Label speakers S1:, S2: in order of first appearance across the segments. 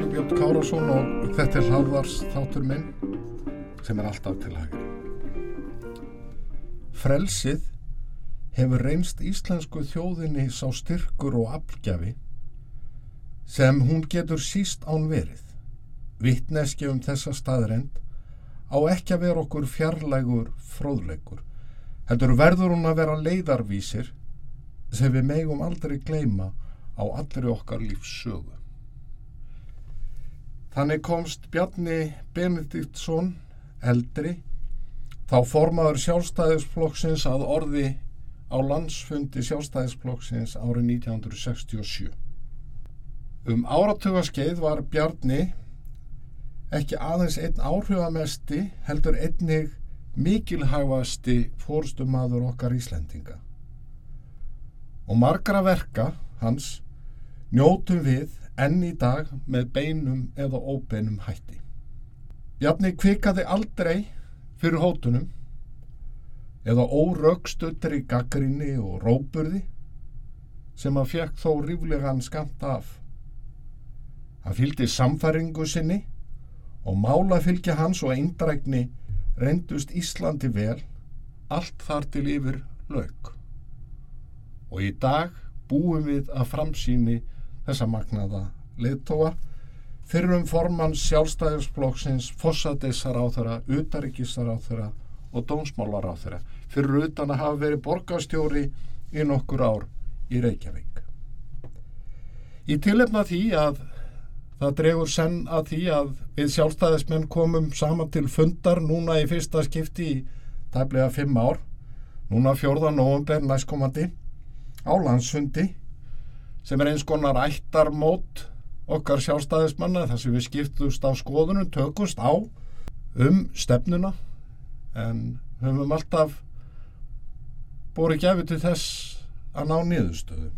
S1: Óli Björn Kárasson og þetta er hlaðvars þáttur minn sem er alltaf til hægri. Frelsið hefur reynst íslensku þjóðinni sá styrkur og aflgjafi sem hún getur síst án verið. Vittneski um þessa staðrend á ekki að vera okkur fjarlægur fróðleikur. Heldur verður hún að vera leiðarvísir sem við megum aldrei gleyma á allri okkar lífssögu. Þannig komst Bjarni Benediktsson eldri þá formaður sjálfstæðisflokksins að orði á landsfundi sjálfstæðisflokksins árið 1967. Um áratugaskeið var Bjarni ekki aðeins einn áhrifamesti heldur einnig mikilhæfasti fórstumadur okkar Íslendinga. Og margra verka hans njótum við enn í dag með beinum eða óbeinum hætti. Bjarni kvikaði aldrei fyrir hótunum eða í gaggrinni og róburði sem að fekk þó ríflegan skamt af. Hann fylgdi samfæringu sinni og málafylgja hans og eindrækni reyndust Íslandi vel allt þar til yfir lauk. Og í dag búum við að framsýni þessa magnaða leittóa fyrrum formann sjálfstæðisflokksins fossadisar á þeirra, utaríkisar á þeirra og dómsmálar á þeirra fyrir utan að hafa verið borgastjóri í nokkur ár í Reykjavík. Í tilefna því að það dregur senn að því að við sjálfstæðismenn komum saman til fundar núna í fyrsta skipti í tæplega fimm ár, núna fjórða november næstkomandi á landsfundi sem er eins konar ættarmót okkar sjálfstæðismanna þar sem við skiptust á skoðunum, tökust á um stefnuna en höfum alltaf bórið gefið til þess að ná niðurstöðu.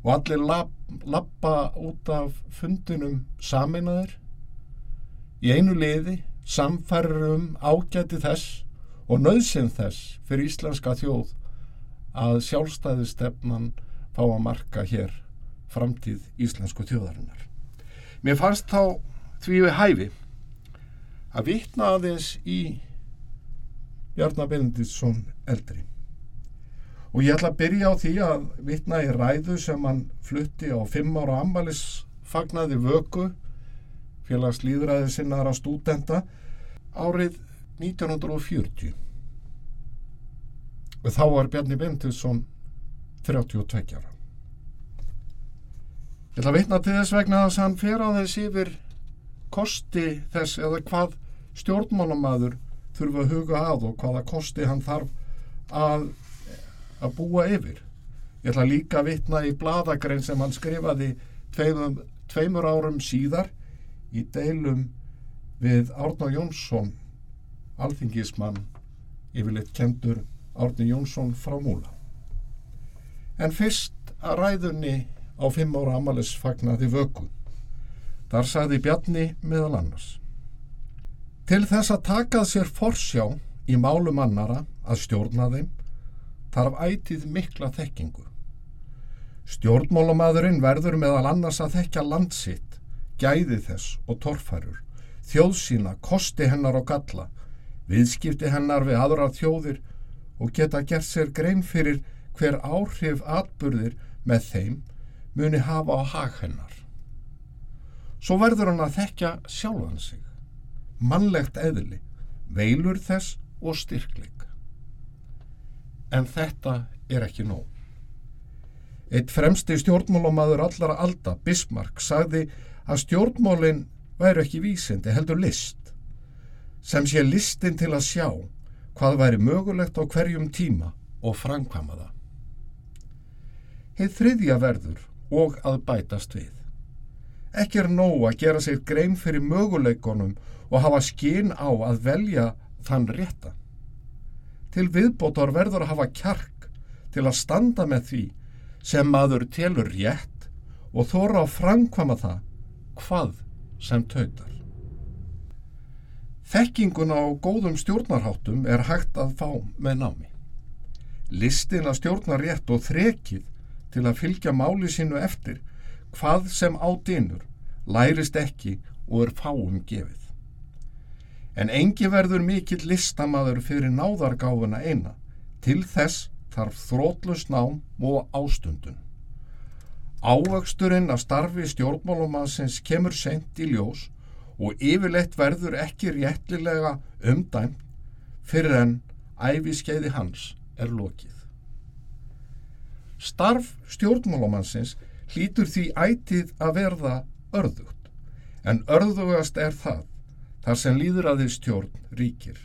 S1: Og allir lap, lappa út af fundinum saminaðir í einu liði samfærir um ágæti þess og nöðsinn þess fyrir íslenska þjóð að sjálfstæðistefnan fá að marka hér framtíð íslensku þjóðarinnar. Mér fannst þá því við hæfi að vitna aðeins í Bjarnar Benediktsson eldri. Og ég ætla að byrja á því að vitna í ræðu sem hann flutti á fimm ára ambalisfagnaði vöku félagslýðræði sinnar á stúdenta árið 1940. Og þá var Bjarni Benediktsson 32 ára. Ég ætla að vitna til þess vegna að hann fer á þess yfir kosti þess eða hvað stjórnmálamadur þurfa að huga að og hvaða kosti hann þarf að, að búa yfir. Ég ætla líka að vitna í bladagrein sem hann skrifaði tveimum, tveimur árum síðar í deilum við Árná Jónsson, alþingismann, yfirleitt kendur Árni Jónsson frá Múla. En fyrst að ræðunni á fimm ára amalis fagnaði vöku. Þar sagði Bjarni meðal annars. Til þess að takað sér forsjá í málum annara að stjórna þeim þarf ætið mikla þekkingu. Stjórnmálamadurinn verður meðal annars að þekka landsitt, gæði þess og torfærur, þjóðsína, kosti hennar og galla, viðskipti hennar við aðrar þjóðir og geta gert sér grein fyrir hver áhrif atburðir með þeim muni hafa á hag hennar. Svo verður hann að þekka sjálfan sig, mannlegt eðli, veilur þess og styrkleik. En þetta er ekki nóg. Eitt fremsti stjórnmálumadur allara alda, Bismarck, sagði að stjórnmálinn væri ekki vísindi, heldur list, sem sé listin til að sjá hvað væri mögulegt á hverjum tíma og framkvama það. Heið þriðja verður og að bætast við. Ekki er nóg að gera sér grein fyrir möguleikonum og hafa skinn á að velja þann rétta. Til viðbótar verður að hafa kjark til að standa með því sem maður telur rétt og þóra að framkvama það hvað sem tautar. Þekkingun á góðum stjórnarháttum er hægt að fá með námi. Listin að stjórna rétt og þrekið til að fylgja máli sínu eftir hvað sem á dynur lærist ekki og er fáum gefið. En engi verður mikill listamaður fyrir náðargáfuna eina, til þess þarf þrótlust nám og ástundun. Ávöxturinn að starfi stjórnmálumansins kemur sent í ljós og yfirleitt verður ekki réttilega umdæmt fyrir en æfiskeiði hans er lokið. Starf stjórnmálumansins hlýtur því ætið að verða örðugt, en örðugast er það þar sem líðraði stjórn ríkir.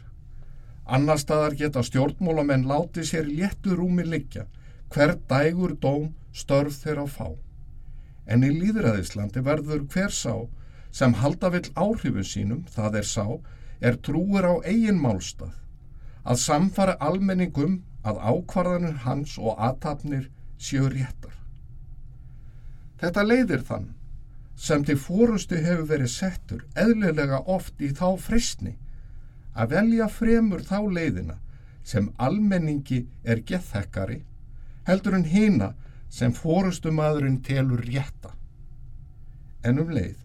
S1: Annar staðar geta stjórnmálamenn láti sér léttu rúmi liggja, hver dægur dóm störf þeirra fá. En í líðræðislandi verður hver sá sem halda vill áhrifun sínum, það er sá, er trúur á eigin málstað, að samfara almenningum að ákvarðanir hans og aðtapnir séu réttar. Þetta leiðir þann sem til fórustu hefur verið settur eðlilega oft í þá fristni að velja fremur þá leiðina sem almenningi er gethekari heldur en hina sem fórustu maðurinn telur rétta. En um leið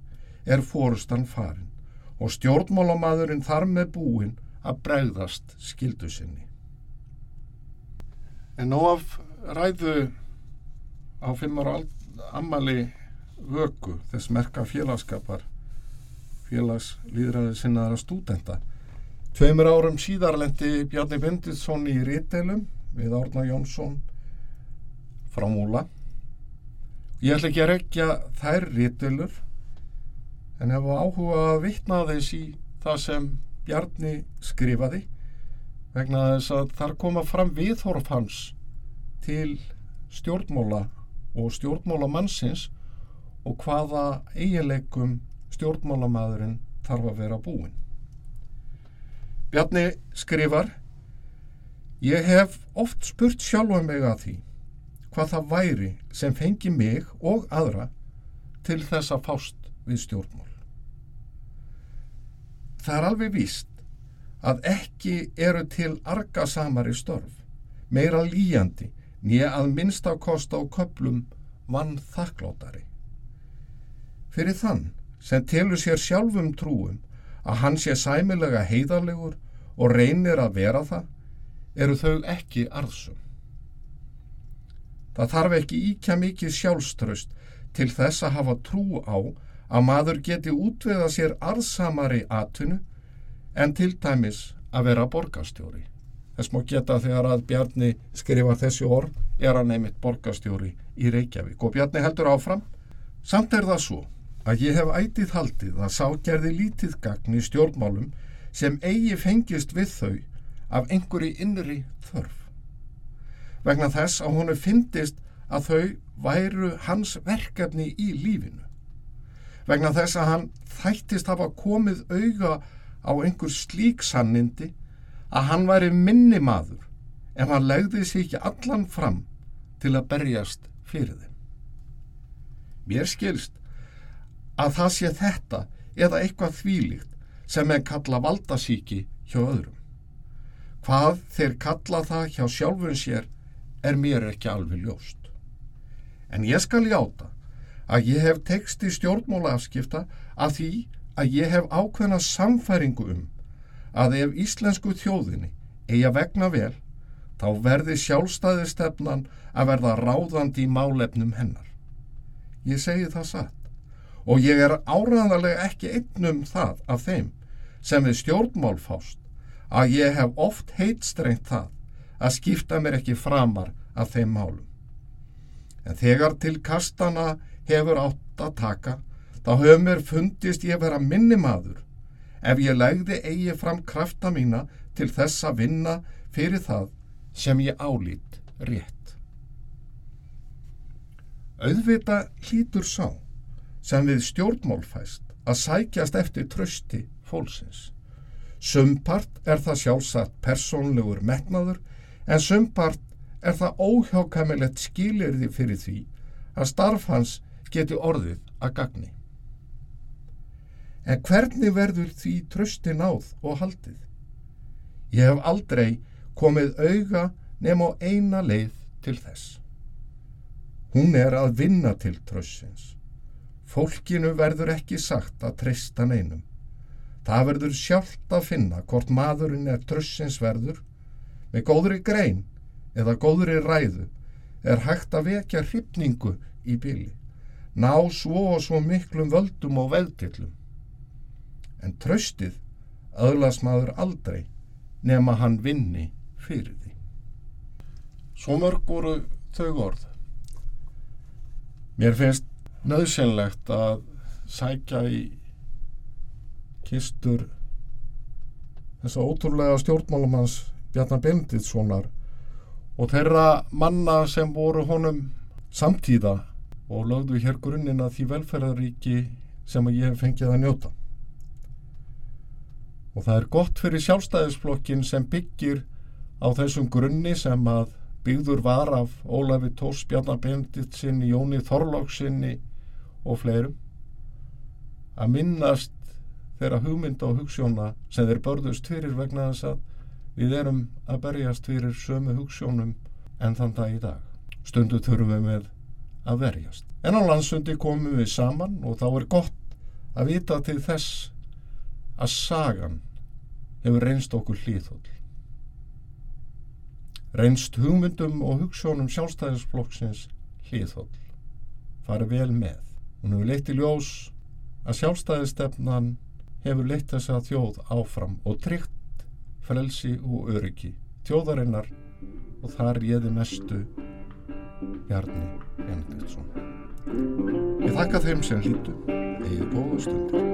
S1: er fórustan farin og stjórnmálamadurinn þar með búin að bregðast skildu sinni. En nú af ræðu á fimmar ammali vöku þess merka félagskapar félagslýðræði sinnaðara stúdenta. Tveimur árum síðar lendi Bjarni Benditsson í Rítelum við Árna Jónsson frá Múla. Ég ætla ekki að rekja þær Rítelur en hef áhuga að vitna þess í það sem Bjarni skrifaði vegna þess að þar koma fram viðhorf hans til stjórnmóla og stjórnmólamannsins og hvaða eiginleikum stjórnmálamadurinn þarf að vera búin. Bjarni skrifar Ég hef oft spurt sjálfa mig að því hvað það væri sem fengi mig og aðra til þess að fást við stjórnmál. Það er alveg víst að ekki eru til arga samari störf, meira líjandi nýja að minnstakost á köplum vann þakklátari. Fyrir þann sem telur sér sjálfum trúum að hann sé sæmilega heiðarlegur og reynir að vera það, eru þau ekki arðsum. Það þarf ekki íkja mikið sjálfströst til þess að hafa trú á að maður geti útveða sér arðsamari atvinnu en til dæmis að vera borgastjóri. Þess má geta þegar að Bjarni skrifa þessi orð er hann einmitt borgastjóri í Reykjavík og Bjarni heldur áfram. Samt er það svo að ég hef ætið haldið að ságerði lítið gagn í stjórnmálum sem eigi fengist við þau af einhverju innri þörf. Vegna þess að honu fyndist að þau væru hans verkefni í lífinu. Vegna þess að hann þættist hafa komið auga á einhver slík sannindi að hann væri minni maður ef hann legði sér ekki allan fram til að berjast fyrir þeim. Mér skilst að það sé þetta eða eitthvað þvílíkt sem er kalla valdasíki hjá öðrum. Hvað þeir kalla það hjá sjálfun sér er mér ekki alveg ljóst. En ég skal játa að ég hef teksti stjórnmóla afskipta að því að ég hef ákveðna samfæringu um að ef íslensku þjóðinni eigi að vegna vel þá verði sjálfstæði stefnan að verða ráðandi í málefnum hennar. Ég segi það satt og ég er áræðanlega ekki einnum það af þeim sem við stjórnmál fást að ég hef oft heitstrengt það að skipta mér ekki framar af þeim málum. En þegar til kastana hefur átt að taka þá höfum mér fundist ég vera minni maður ef ég legði eigi fram krafta mína til þess að vinna fyrir það sem ég álít rétt. Auðvita hlítur sá sem við stjórnmálfæst að sækjast eftir trösti fólksins. Sumpart er það sjálfsagt persónlegur metnaður en sumpart er það óhjákamilegt skilirði fyrir því að starf hans geti orðið að gagni. En hvernig verður því trösti náð og haldið? Ég hef aldrei komið auga nema á eina leið til þess. Hún er að vinna til trössins, Fólkinu verður ekki sagt að treysta neinum. Það verður sjálft að finna hvort maðurinn er trussins verður. Með góðri grein eða góðri ræðu er hægt að vekja hrifningu í bíli. Ná svo og svo miklum völdum og veldillum. En tröstið öðlas maður aldrei nema hann vinni fyrir því. Svo mörg voru þau orð. Mér finnst nöðsynlegt að sækja í kistur þessa ótrúlega stjórnmálumanns Bjarnar Benediktssonar og þeirra manna sem voru honum samtíða og lögðu hér grunninn að því velferðaríki sem ég fengið að njóta. Og það er gott fyrir sjálfstæðisflokkin sem byggir á þessum grunni sem að byggður var af Ólafi Tós, Bjarnar Benediktsinni, Jóni Þorlóksinni og fleirum að minnast þeirra hugmynda og hugssjóna sem þeir börðust fyrir vegna þess að við erum að berjast fyrir sömu hugssjónum en þann dag í dag. Stundu þurfum við að verjast. En á landsundi komum við saman og þá er gott að vita til þess að sagan hefur reynst okkur hlýðhóll. Reynst hugmyndum og hugssjónum sjálfstæðisflokksins hlýðhóll. Farið vel með. Hún hefur leitt í ljós að sjálfstæðistefnan hefur leitt þess að þjóð áfram og tryggt frelsi og öryggi þjóðarinnar og þar réði mestu Bjarni Benediktsson. Ég þakka þeim sem hlýtu, eigið góða stundir.